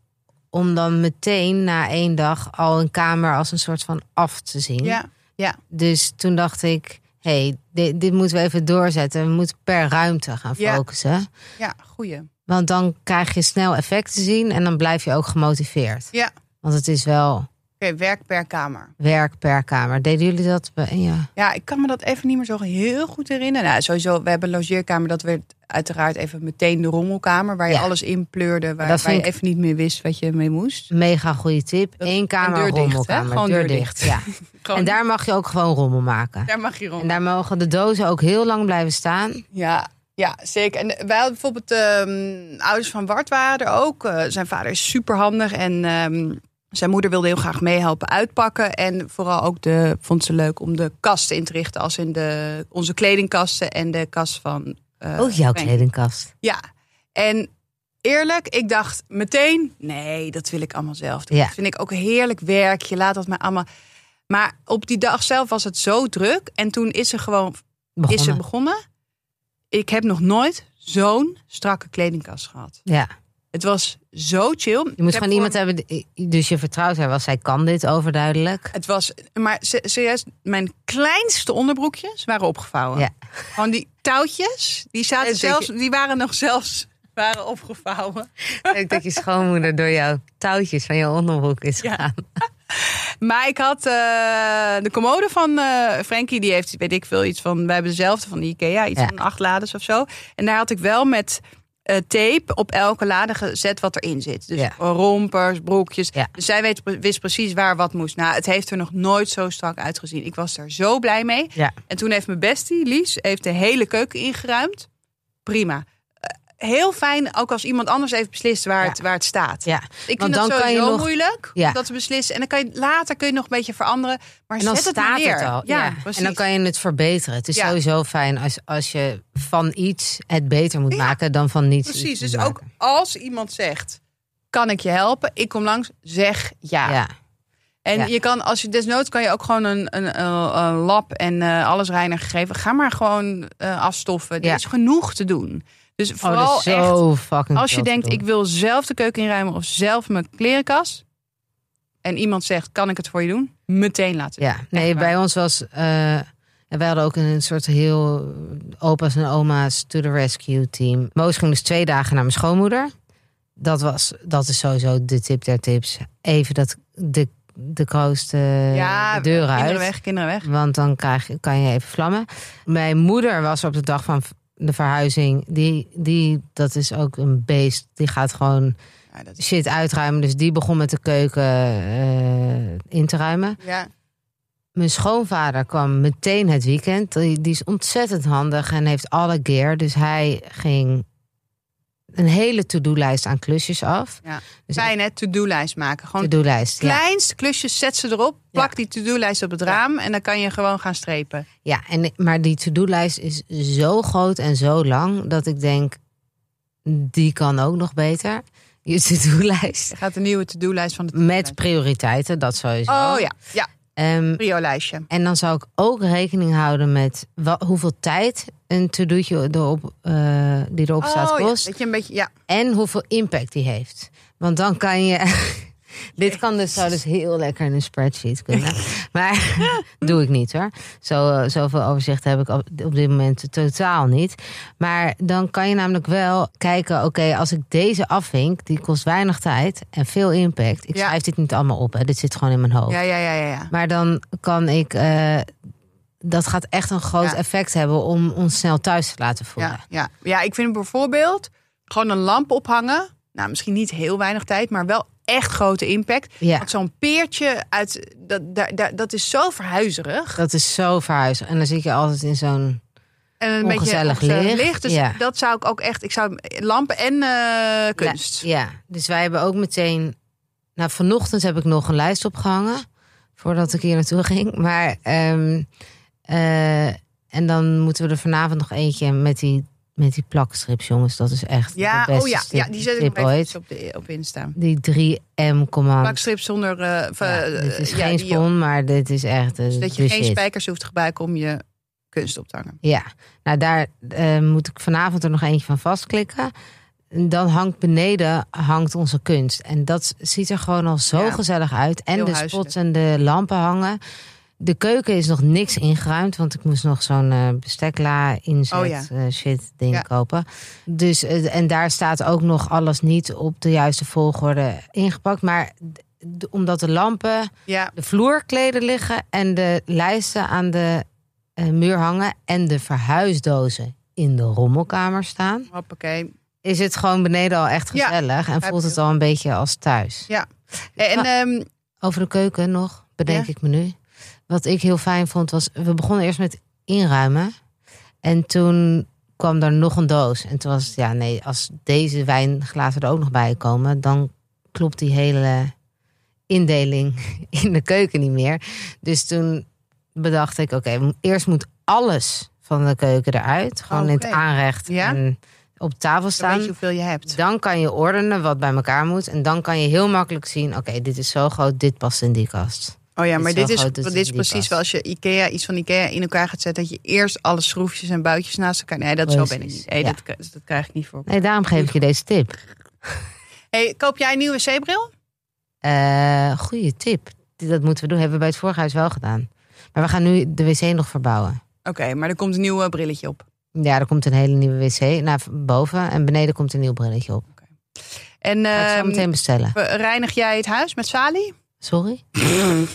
S2: om dan meteen na één dag al een kamer als een soort van af te zien.
S1: Ja, ja,
S2: Dus toen dacht ik, hey, dit, dit moeten we even doorzetten. We moeten per ruimte gaan
S1: Ja.
S2: focussen.
S1: ja, goeie.
S2: Want dan krijg je snel effect te zien en dan blijf je ook gemotiveerd.
S1: Ja,
S2: Want het is wel
S1: oké, werk per kamer.
S2: werk per kamer. Deden jullie dat? bij- Ja.
S1: Ja, ik kan me dat even niet meer zo heel goed herinneren. Nou, sowieso, we hebben een logeerkamer. Dat werd uiteraard even meteen de rommelkamer. Waar je
S2: Ja.
S1: alles in pleurde. Waar, je even niet meer wist wat je mee moest.
S2: Mega goede tip. Eén kamer,
S1: en deur dicht. Gewoon
S2: deur
S1: deur
S2: dicht.
S1: dicht.
S2: Ja. En daar mag je ook gewoon rommel maken.
S1: daar mag je
S2: En
S1: rommelen.
S2: daar mogen de dozen ook heel lang blijven staan.
S1: Ja, ja, zeker. En wij hadden bijvoorbeeld ehm, ouders van Bart waren er ook. Eh, zijn vader is super handig en ehm, zijn moeder wilde heel graag meehelpen uitpakken. En vooral ook de, vond ze leuk om de kasten in te richten, als in de, onze kledingkasten en de kast van. Eh,
S2: ook jouw
S1: Frank.
S2: kledingkast.
S1: Ja, en eerlijk, ik dacht meteen, nee, dat wil ik allemaal zelf doen.
S2: Ja.
S1: Dat vind ik ook heerlijk werk. Je laat dat maar allemaal. Maar op die dag zelf was het zo druk. En toen is ze gewoon is
S2: Begonnen.
S1: ze begonnen. Ik heb nog nooit zo'n strakke kledingkast gehad.
S2: Ja.
S1: Het was zo chill.
S2: Je moet gewoon iemand hebben, dus je vertrouwt haar wel. Zij kan dit overduidelijk.
S1: Het was, maar se- serieus, mijn kleinste onderbroekjes waren opgevouwen.
S2: Ja.
S1: Gewoon die touwtjes, die zaten
S2: En
S1: zelfs, die waren nog zelfs waren opgevouwen.
S2: Ik denk je schoonmoeder door jouw touwtjes van je onderbroek is
S1: Ja.
S2: gegaan.
S1: Maar ik had eh, de commode van eh Frankie, die heeft, weet ik veel, iets van, wij hebben dezelfde van de Ikea, iets
S2: Ja.
S1: van acht lades of zo. En daar had ik wel met eh, tape op elke lade gezet wat erin zit. Dus
S2: Ja.
S1: rompers, broekjes.
S2: Ja.
S1: Dus zij weet, wist precies waar wat moest. Nou, het heeft er nog nooit zo strak uitgezien. Ik was er zo blij mee.
S2: Ja.
S1: En toen heeft mijn bestie, Lies, heeft de hele keuken ingeruimd. Prima. Heel fijn, ook als iemand anders even beslist waar,
S2: Ja.
S1: het, waar het staat.
S2: Ja,
S1: Ik vind dat sowieso
S2: nog-
S1: moeilijk
S2: Ja.
S1: om dat te beslissen. En dan kan je later kun je nog een beetje veranderen. Maar
S2: en dan
S1: zet het
S2: staat
S1: neer.
S2: het al.
S1: Ja.
S2: En dan kan je het verbeteren. Het is sowieso fijn als, als je van iets het beter moet maken dan van niets.
S1: Precies. Dus ook als iemand zegt: Kan ik je helpen? Ik kom langs, zeg ja.
S2: Ja.
S1: En
S2: Ja.
S1: je kan, als je desnoods kan je ook gewoon een, een, een, lab en eh alles reiniger geven. Ga maar gewoon eh, afstoffen. Er
S2: Ja.
S1: is genoeg te doen. Dus
S2: Oh,
S1: vooral echt,
S2: zo fucking
S1: als je denkt: ik wil zelf de keuken inruimen of zelf mijn klerenkast. En iemand zegt: Kan ik het voor je doen? Meteen laten.
S2: Ja, nee, bij ons was. eh, en wij hadden ook een soort heel opa's en oma's to the rescue team. Moos ging dus twee dagen naar mijn schoonmoeder. Dat was, dat is sowieso de tip der tips. Even dat de, de kroost eh,
S1: ja,
S2: deuren
S1: kinderen
S2: uit.
S1: weg, kinderen weg.
S2: Want dan krijg, je- kan je even vlammen. Mijn moeder was op de dag van de verhuizing. Die, die, dat is ook een beest. Die gaat gewoon
S1: Ja, dat is,
S2: shit uitruimen. Dus die begon met de keuken eh, in te ruimen.
S1: ja.
S2: Mijn schoonvader kwam meteen het weekend. Die, die is ontzettend handig en heeft alle gear. Dus hij ging een hele to-do-lijst aan klusjes af.
S1: Ja.
S2: Dus
S1: Fijn hè, to-do-lijst maken. Gewoon
S2: to-do-lijst, ja.
S1: kleinste klusjes, zet ze erop. Plak
S2: Ja.
S1: die to-do-lijst op het raam en dan kan je gewoon gaan strepen.
S2: ja en, maar die to-do-lijst is zo groot en zo lang... dat ik denk, die kan ook nog beter. Je to-do-lijst.
S1: Gaat een nieuwe to-do-lijst van de
S2: Met prioriteiten, dat sowieso.
S1: Oh ja, ja,
S2: Ehm,
S1: prio-lijstje.
S2: En dan zou ik ook rekening houden met hoeveel tijd een to-do'tje erop, eh, die erop staat
S1: Oh ja,
S2: kost.
S1: dat je een beetje, ja.
S2: En hoeveel impact die heeft. Want dan kan je. Dit kan dus, zou dus heel lekker in een spreadsheet kunnen. Maar doe ik niet hoor. Zo, eh, zoveel overzicht heb ik op, op dit moment totaal niet. Maar dan kan je namelijk wel kijken: oké, als ik deze afvink, die kost weinig tijd en veel impact. Ik
S1: Ja.
S2: schrijf dit niet allemaal op, hè. dit zit gewoon in mijn hoofd.
S1: Ja, ja, ja, ja, ja.
S2: Maar dan kan ik. eh, dat gaat echt een groot
S1: Ja.
S2: effect hebben om ons snel thuis te laten voelen.
S1: Ja, ja. ja, ik vind bijvoorbeeld gewoon een lamp ophangen. Nou, misschien niet heel weinig tijd, maar wel echt grote impact.
S2: Ja.
S1: Want zo'n peertje uit, dat, daar, dat is zo verhuizerig.
S2: Dat is zo verhuizen. En dan zit je altijd in zo'n.
S1: En een
S2: Ongezellig
S1: beetje ongezellig
S2: licht,
S1: Dus
S2: ja.
S1: dat zou ik ook echt, ik zou lampen en eh, kunst.
S2: Ja, dus wij hebben ook meteen. Nou, vanochtend heb ik nog een lijst opgehangen. Voordat ik hier naartoe ging. Maar. ehm, eh, en dan moeten we er vanavond nog eentje met die, met die plakstrips, jongens. Dat is echt.
S1: Ja,
S2: de beste
S1: oh ja, ja, die zet ik
S2: ooit.
S1: op, de, op Insta.
S2: Die 3M command.
S1: Plakstrip zonder... of,
S2: Ja,
S1: eh,
S2: dit is
S1: ja,
S2: geen
S1: die-
S2: spon, maar dit is echt. eh,
S1: Dat je geen
S2: shit.
S1: spijkers hoeft te gebruiken om je kunst op te hangen.
S2: Ja, nou daar moet ik vanavond er nog eentje van vastklikken. En Dan hangt beneden hangt onze kunst. En dat ziet er gewoon al zo
S1: Ja.
S2: gezellig uit. En de spots en de lampen hangen. De keuken is nog niks ingeruimd, want ik moest nog zo'n eh, bestekla inzet
S1: Oh ja.
S2: eh, shit ding
S1: Ja.
S2: kopen. Dus eh, en daar staat ook nog alles niet op de juiste volgorde ingepakt. Maar omdat de lampen
S1: Ja,
S2: de vloerkleden liggen en de lijsten aan de muur hangen en de verhuisdozen in de rommelkamer staan,
S1: hoppakee.
S2: is het gewoon beneden al echt gezellig en voelt het al een beetje als thuis.
S1: Ja. En ehm,
S2: Over de keuken nog, bedenk ik me nu. Wat ik heel fijn vond was, we begonnen eerst met inruimen en toen kwam er nog een doos. En toen was het, ja nee, als deze wijnglazen er ook nog bij komen, dan klopt die hele indeling in de keuken niet meer. Dus toen bedacht ik, oké, eerst moet alles van de keuken eruit. Gewoon in het aanrecht
S1: Ja.
S2: en op tafel
S1: dan
S2: staan.
S1: weet je hoeveel je hebt.
S2: Dan kan je ordenen wat bij elkaar moet. En dan kan je heel makkelijk zien, oké, dit is zo groot, dit past in die kast.
S1: Oh ja,
S2: Dit
S1: maar
S2: is
S1: dit is,
S2: dit is
S1: precies
S2: past.
S1: wel als je Ikea, iets van Ikea in elkaar gaat zetten. Dat je eerst alle schroefjes en buitjes naast elkaar... Nee, dat zo ben ik niet. Nee,
S2: ja.
S1: dat, dat krijg ik niet voor.
S2: Nee, daarom geef ik je deze tip.
S1: Hey, koop jij een nieuwe wc-bril?
S2: Eh goeie tip. Dat moeten we doen. Hebben we bij het vorige huis wel gedaan. Maar we gaan nu de wc nog verbouwen.
S1: Oké, maar er komt een nieuw eh, brilletje op.
S2: Ja, er komt een hele nieuwe wc naar boven. En beneden komt een nieuw brilletje op.
S1: En
S2: Ga ik
S1: ehm,
S2: meteen bestellen.
S1: reinig jij het huis met Sali?
S2: Sorry?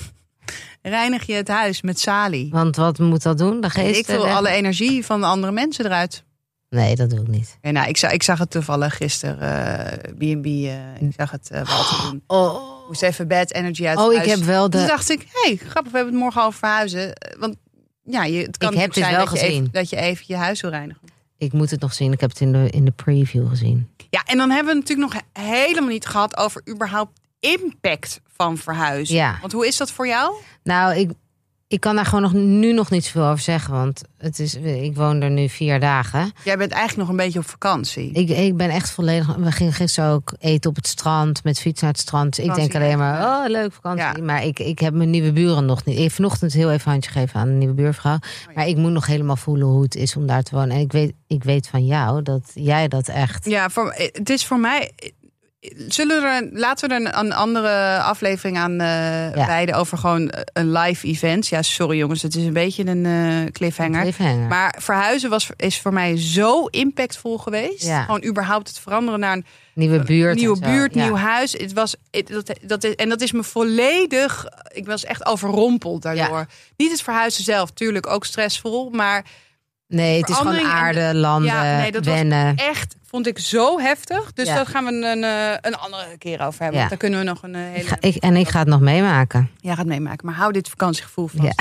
S1: Reinig je het huis met Sali?
S2: Want wat moet dat doen? De geest?
S1: Ik wil alle energie van de andere mensen eruit.
S2: Nee, dat doe ik niet.
S1: En nou, ik, zag, ik zag het toevallig gisteren, eh, B&B, eh, ik zag het uh, Walter doen.
S2: Oh,
S1: Moest even bad energy uit
S2: oh
S1: het
S2: ik
S1: huis.
S2: heb wel
S1: Toen
S2: de...
S1: dacht ik, hé, hey, grappig, we hebben het morgen over verhuizen. Eh, Want ja, je, het kan
S2: Ik heb
S1: zijn
S2: wel
S1: dat, je even,
S2: gezien.
S1: dat je even je huis wil reinigen.
S2: Ik moet het nog zien. Ik heb het in de, in de preview gezien.
S1: Ja, en dan hebben we het natuurlijk nog helemaal niet gehad over überhaupt impact van verhuizen.
S2: Ja.
S1: Want hoe is dat voor jou?
S2: Nou, ik, ik kan daar gewoon nog, nu nog niet zoveel over zeggen. Want het is, ik woon er nu vier dagen.
S1: Jij bent eigenlijk nog een beetje op vakantie.
S2: Ik, ik ben echt volledig... We gingen gisteren ook eten op het strand. Met fiets naar het strand. Dus ik denk alleen maar, oh leuk vakantie.
S1: Ja.
S2: Maar ik, ik heb mijn nieuwe buren nog niet. Ik heb vanochtend heel even handje gegeven aan een nieuwe buurvrouw.
S1: ja.
S2: Maar ik moet nog helemaal voelen hoe het is om daar te wonen. En ik weet, ik weet van jou dat jij dat echt...
S1: Ja, voor, het is voor mij. Zullen we er, laten we er een, andere aflevering aan eh
S2: Ja.
S1: wijden over gewoon een live event. Ja, sorry jongens, het is een beetje een eh, cliffhanger.
S2: Cliffhanger.
S1: Maar verhuizen was, is voor mij zo impactvol geweest.
S2: Ja.
S1: Gewoon überhaupt het veranderen naar een
S2: nieuwe buurt.
S1: nieuwe buurt,
S2: Ja.
S1: nieuw huis. Het was, het, dat, dat is, en dat is me volledig. Ik was echt overrompeld daardoor. Niet het verhuizen zelf, tuurlijk ook stressvol. Maar
S2: Nee, het is gewoon
S1: en-
S2: aarde, landen,
S1: ja, nee, dat was
S2: wennen.
S1: echt vond ik zo heftig. Dus
S2: Ja.
S1: daar gaan we een, eh, een andere keer over hebben.
S2: Ja.
S1: Daar kunnen we nog een eh,
S2: Ik
S1: hele.
S2: ga, ik, en ik ga het nog meemaken.
S1: Ja, gaat meemaken. Maar hou dit vakantiegevoel vast.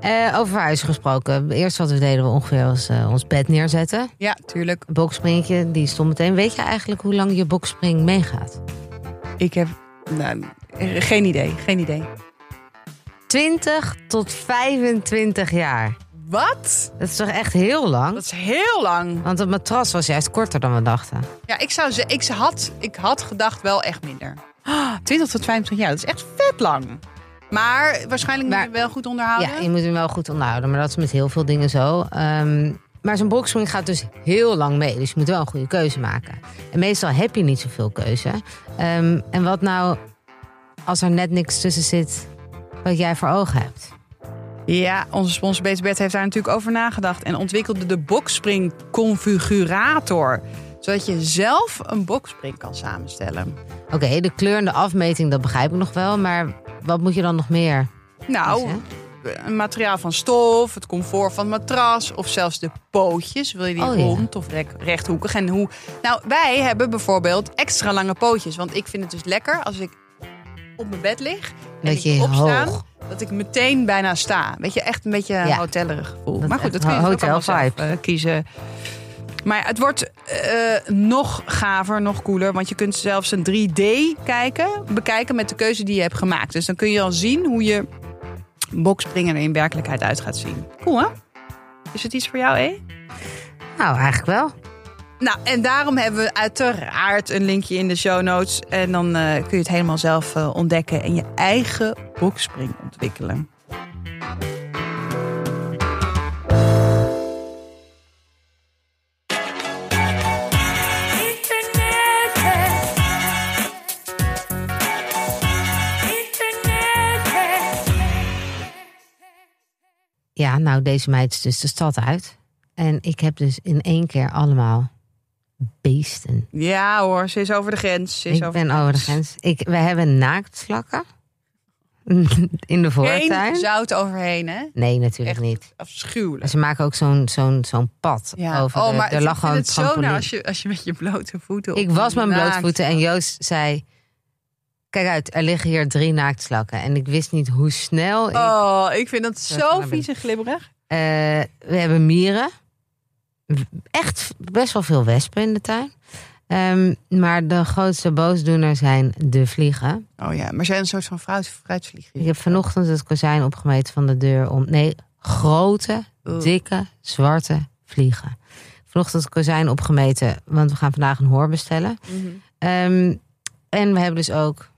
S2: Eh, over verhuizen gesproken. Eerst wat we deden we ongeveer was eh, ons bed neerzetten.
S1: Ja, tuurlijk.
S2: Bokspringetje, die stond meteen. Weet je eigenlijk hoe lang je bokspring meegaat?
S1: Ik heb nou, eh, geen idee. Geen idee.
S2: 20 tot 25 jaar.
S1: Wat?
S2: Dat is toch echt heel lang?
S1: Dat is heel lang.
S2: Want het matras was juist korter dan we dachten.
S1: Ja, ik, zou ze, ik, had, ik had gedacht wel echt minder. Ah, 20 tot 25 jaar, dat is echt vet lang. Maar waarschijnlijk moet je wel goed onderhouden.
S2: Ja, je moet hem wel goed onderhouden. Maar dat is met heel veel dingen zo. Ehm, maar zo'n boxspring gaat dus heel lang mee. Dus je moet wel een goede keuze maken. En meestal heb je niet zoveel keuze. Ehm, en wat nou als er net niks tussen zit wat jij voor ogen hebt?
S1: Ja, onze sponsor BTBet heeft daar natuurlijk over nagedacht. En ontwikkelde de Boxspring configurator. Zodat je zelf een boxspring kan samenstellen.
S2: Oké, de kleur en de afmeting, dat begrijp ik nog wel. Maar wat moet je dan nog meer?
S1: Nou, een materiaal van stof, het comfort van het matras... of zelfs de pootjes. Wil je die
S2: Oh, ja.
S1: rond of rechthoekig? En hoe... Nou, wij hebben bijvoorbeeld extra lange pootjes. Want ik vind het dus lekker als ik op mijn bed lig... en
S2: Dat
S1: ik
S2: je
S1: opstaan,
S2: hoog.
S1: dat ik meteen bijna sta. Weet je, echt een beetje
S2: Ja.
S1: hotellerig gevoel.
S2: Dat
S1: maar goed, dat kun je dus
S2: hotel
S1: zelf
S2: vibe.
S1: eh, kiezen. Maar het wordt eh, nog gaver, nog cooler. Want je kunt zelfs een 3D kijken, bekijken met de keuze die je hebt gemaakt. Dus dan kun je al zien hoe je boxspringen er in werkelijkheid uit gaat zien. Cool hè? Is het iets voor jou, hè?
S2: Nou, eigenlijk wel.
S1: Nou, en daarom hebben we uiteraard een linkje in de show notes. En dan eh, kun je het helemaal zelf eh, ontdekken en je eigen boxspring ontwikkelen.
S2: Ja, nou, deze meid is dus de stad uit. En ik heb dus in één keer allemaal beesten.
S1: Ja hoor, ze is over de grens. Ze is
S2: Ik
S1: over
S2: ben over de grens. Ik, we hebben naaktslakken. In de voortuin.
S1: Geen zout overheen, hè?
S2: Nee, natuurlijk
S1: Echt
S2: niet.
S1: Afschuwelijk.
S2: En ze maken ook zo'n zo'n zo'n pad
S1: Ja.
S2: over
S1: oh,
S2: de,
S1: maar ik
S2: lag gewoon
S1: het zo nou als je, als je met je blote voeten op
S2: Ik was mijn blote voeten en Joost zei... Kijk uit, er liggen hier drie naaktslakken. En ik wist niet hoe snel ik...
S1: Oh, ik vind dat
S2: Zo
S1: en glibberig.
S2: Eh, we hebben mieren. Echt best wel veel wespen in de tuin. Ehm, maar de grootste boosdoener zijn de vliegen.
S1: Oh ja, maar zijn een soort van fruit, fruitvlieg.
S2: Ik heb vanochtend het kozijn opgemeten van de deur om... Nee, grote,
S1: Oeh.
S2: dikke, zwarte vliegen. Vanochtend het kozijn opgemeten, want we gaan vandaag een hoor bestellen.
S1: Mhm.
S2: Ehm, en we hebben dus ook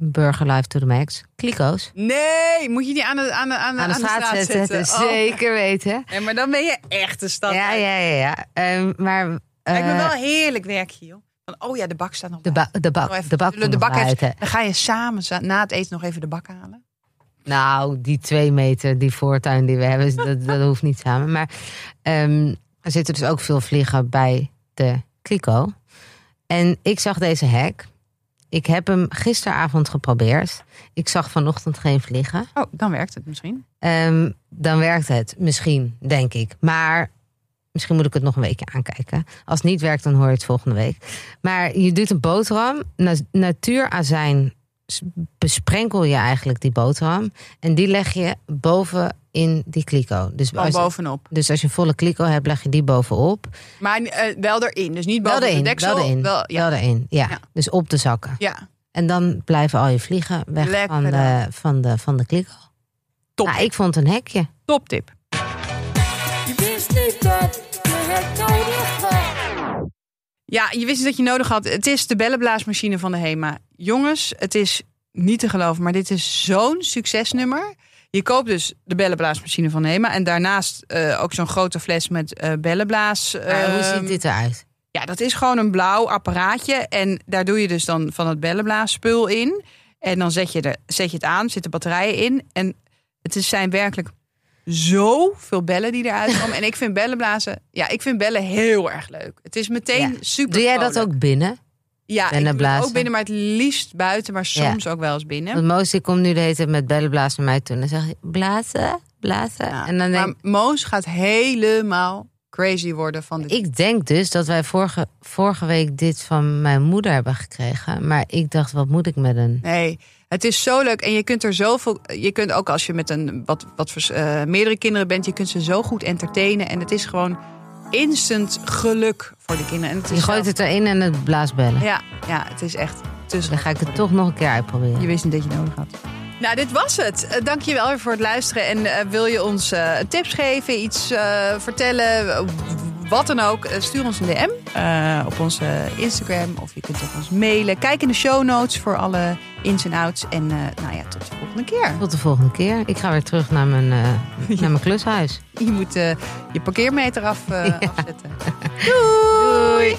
S2: Burger Life to the Max. Kliko's.
S1: Nee, moet je die aan de, aan de, aan de,
S2: Aan de straat zetten.
S1: Oh.
S2: Zeker weten.
S1: Nee, maar dan ben je echt een stad.
S2: Ja, ja, ja. ja. Ehm, maar
S1: Lijkt me
S2: eh,
S1: wel heerlijk werkje, joh. Van, oh ja, de bak staat nog
S2: de, ba de bak,
S1: even
S2: de bak,
S1: de,
S2: nog
S1: bak heeft-. Dan ga je samen na het eten nog even de bak halen.
S2: Nou, die twee meter, die voortuin die we hebben, dat, dat hoeft niet samen. Maar ehm, er zitten dus ook veel vliegen bij de kliko. En ik zag deze hek. Ik heb hem gisteravond geprobeerd. Ik zag vanochtend geen vliegen.
S1: Oh, dan werkt het misschien.
S2: Ehm, dan werkt het misschien, denk ik. Maar misschien moet ik het nog een weekje aankijken. Als het niet werkt, dan hoor je het volgende week. Maar je doet een boterham. Na natuurazijn besprenkel je eigenlijk die boterham. En die leg je boven in die kliko. Dus
S1: Van
S2: als,
S1: bovenop.
S2: dus als je een volle kliko hebt, leg je die bovenop.
S1: Maar eh, wel erin. Dus niet
S2: Wel
S1: boven
S2: erin,
S1: de deksel.
S2: wel erin.
S1: Wel, ja.
S2: Wel erin, ja.
S1: Ja.
S2: Dus op de zakken.
S1: ja,
S2: En dan blijven al je vliegen weg
S1: Lekker
S2: van de, van, de, van de kliko.
S1: top.
S2: Nou, ik vond het een hekje.
S1: Top tip.
S3: Je wist niet dat je het nodig had.
S1: Ja, je wist niet dat je nodig had. Het is de bellenblaasmachine van de HEMA. Jongens, het is niet te geloven, maar dit is zo'n succesnummer. Je koopt dus de bellenblaasmachine van de HEMA. En daarnaast eh, ook zo'n grote fles met eh bellenblaas.
S2: Maar hoe
S1: ehm,
S2: ziet dit eruit?
S1: Ja, dat is gewoon een blauw apparaatje. En daar doe je dus dan van het bellenblaasspul in. En dan zet je, er, zet je het aan, zitten batterijen in. En het is, zijn werkelijk zoveel bellen die eruit komen. en ik vind bellenblazen, ja, ik vind bellen heel erg leuk. Het is meteen
S2: Ja.
S1: super
S2: Doe jij dat ook binnen?
S1: Ja, ik doe ook binnen, maar het liefst buiten, maar soms ook wel eens binnen.
S2: Want Moos die komt nu de hele tijd met bellenblazen naar mij toe. En dan zeg je, blazen, blazen.
S1: Ja,
S2: en dan denk
S1: maar Moos gaat helemaal crazy worden van dit.
S2: ik denk dus dat wij vorige, vorige week dit van mijn moeder hebben gekregen. Maar ik dacht, wat moet ik met een...
S1: Nee, het is zo leuk. En je kunt er zoveel. Je kunt ook als je met een wat, wat eh, meerdere kinderen bent, je kunt ze zo goed entertainen. En het is gewoon instant geluk voor de kinderen. En het
S2: Je gooit
S1: zelf-
S2: het erin en het blaast bellen.
S1: Ja, ja, het is echt. tussen.
S2: Dan ga ik het toch nog een keer uitproberen.
S1: Je wist niet dat je nodig had. Nou, dit was het. Uh, Dank je wel weer voor het luisteren. En eh, wil je ons eh, tips geven, iets eh, vertellen, eh, wat dan ook, eh, stuur ons een DM eh, op onze Instagram of je kunt ook ons mailen. Kijk in de show notes voor alle ins en outs. En eh, nou ja, tot de volgende keer.
S2: Tot de volgende keer. Ik ga weer terug naar mijn, naar mijn klushuis.
S1: Je moet je parkeermeter af, afzetten.
S2: Doei.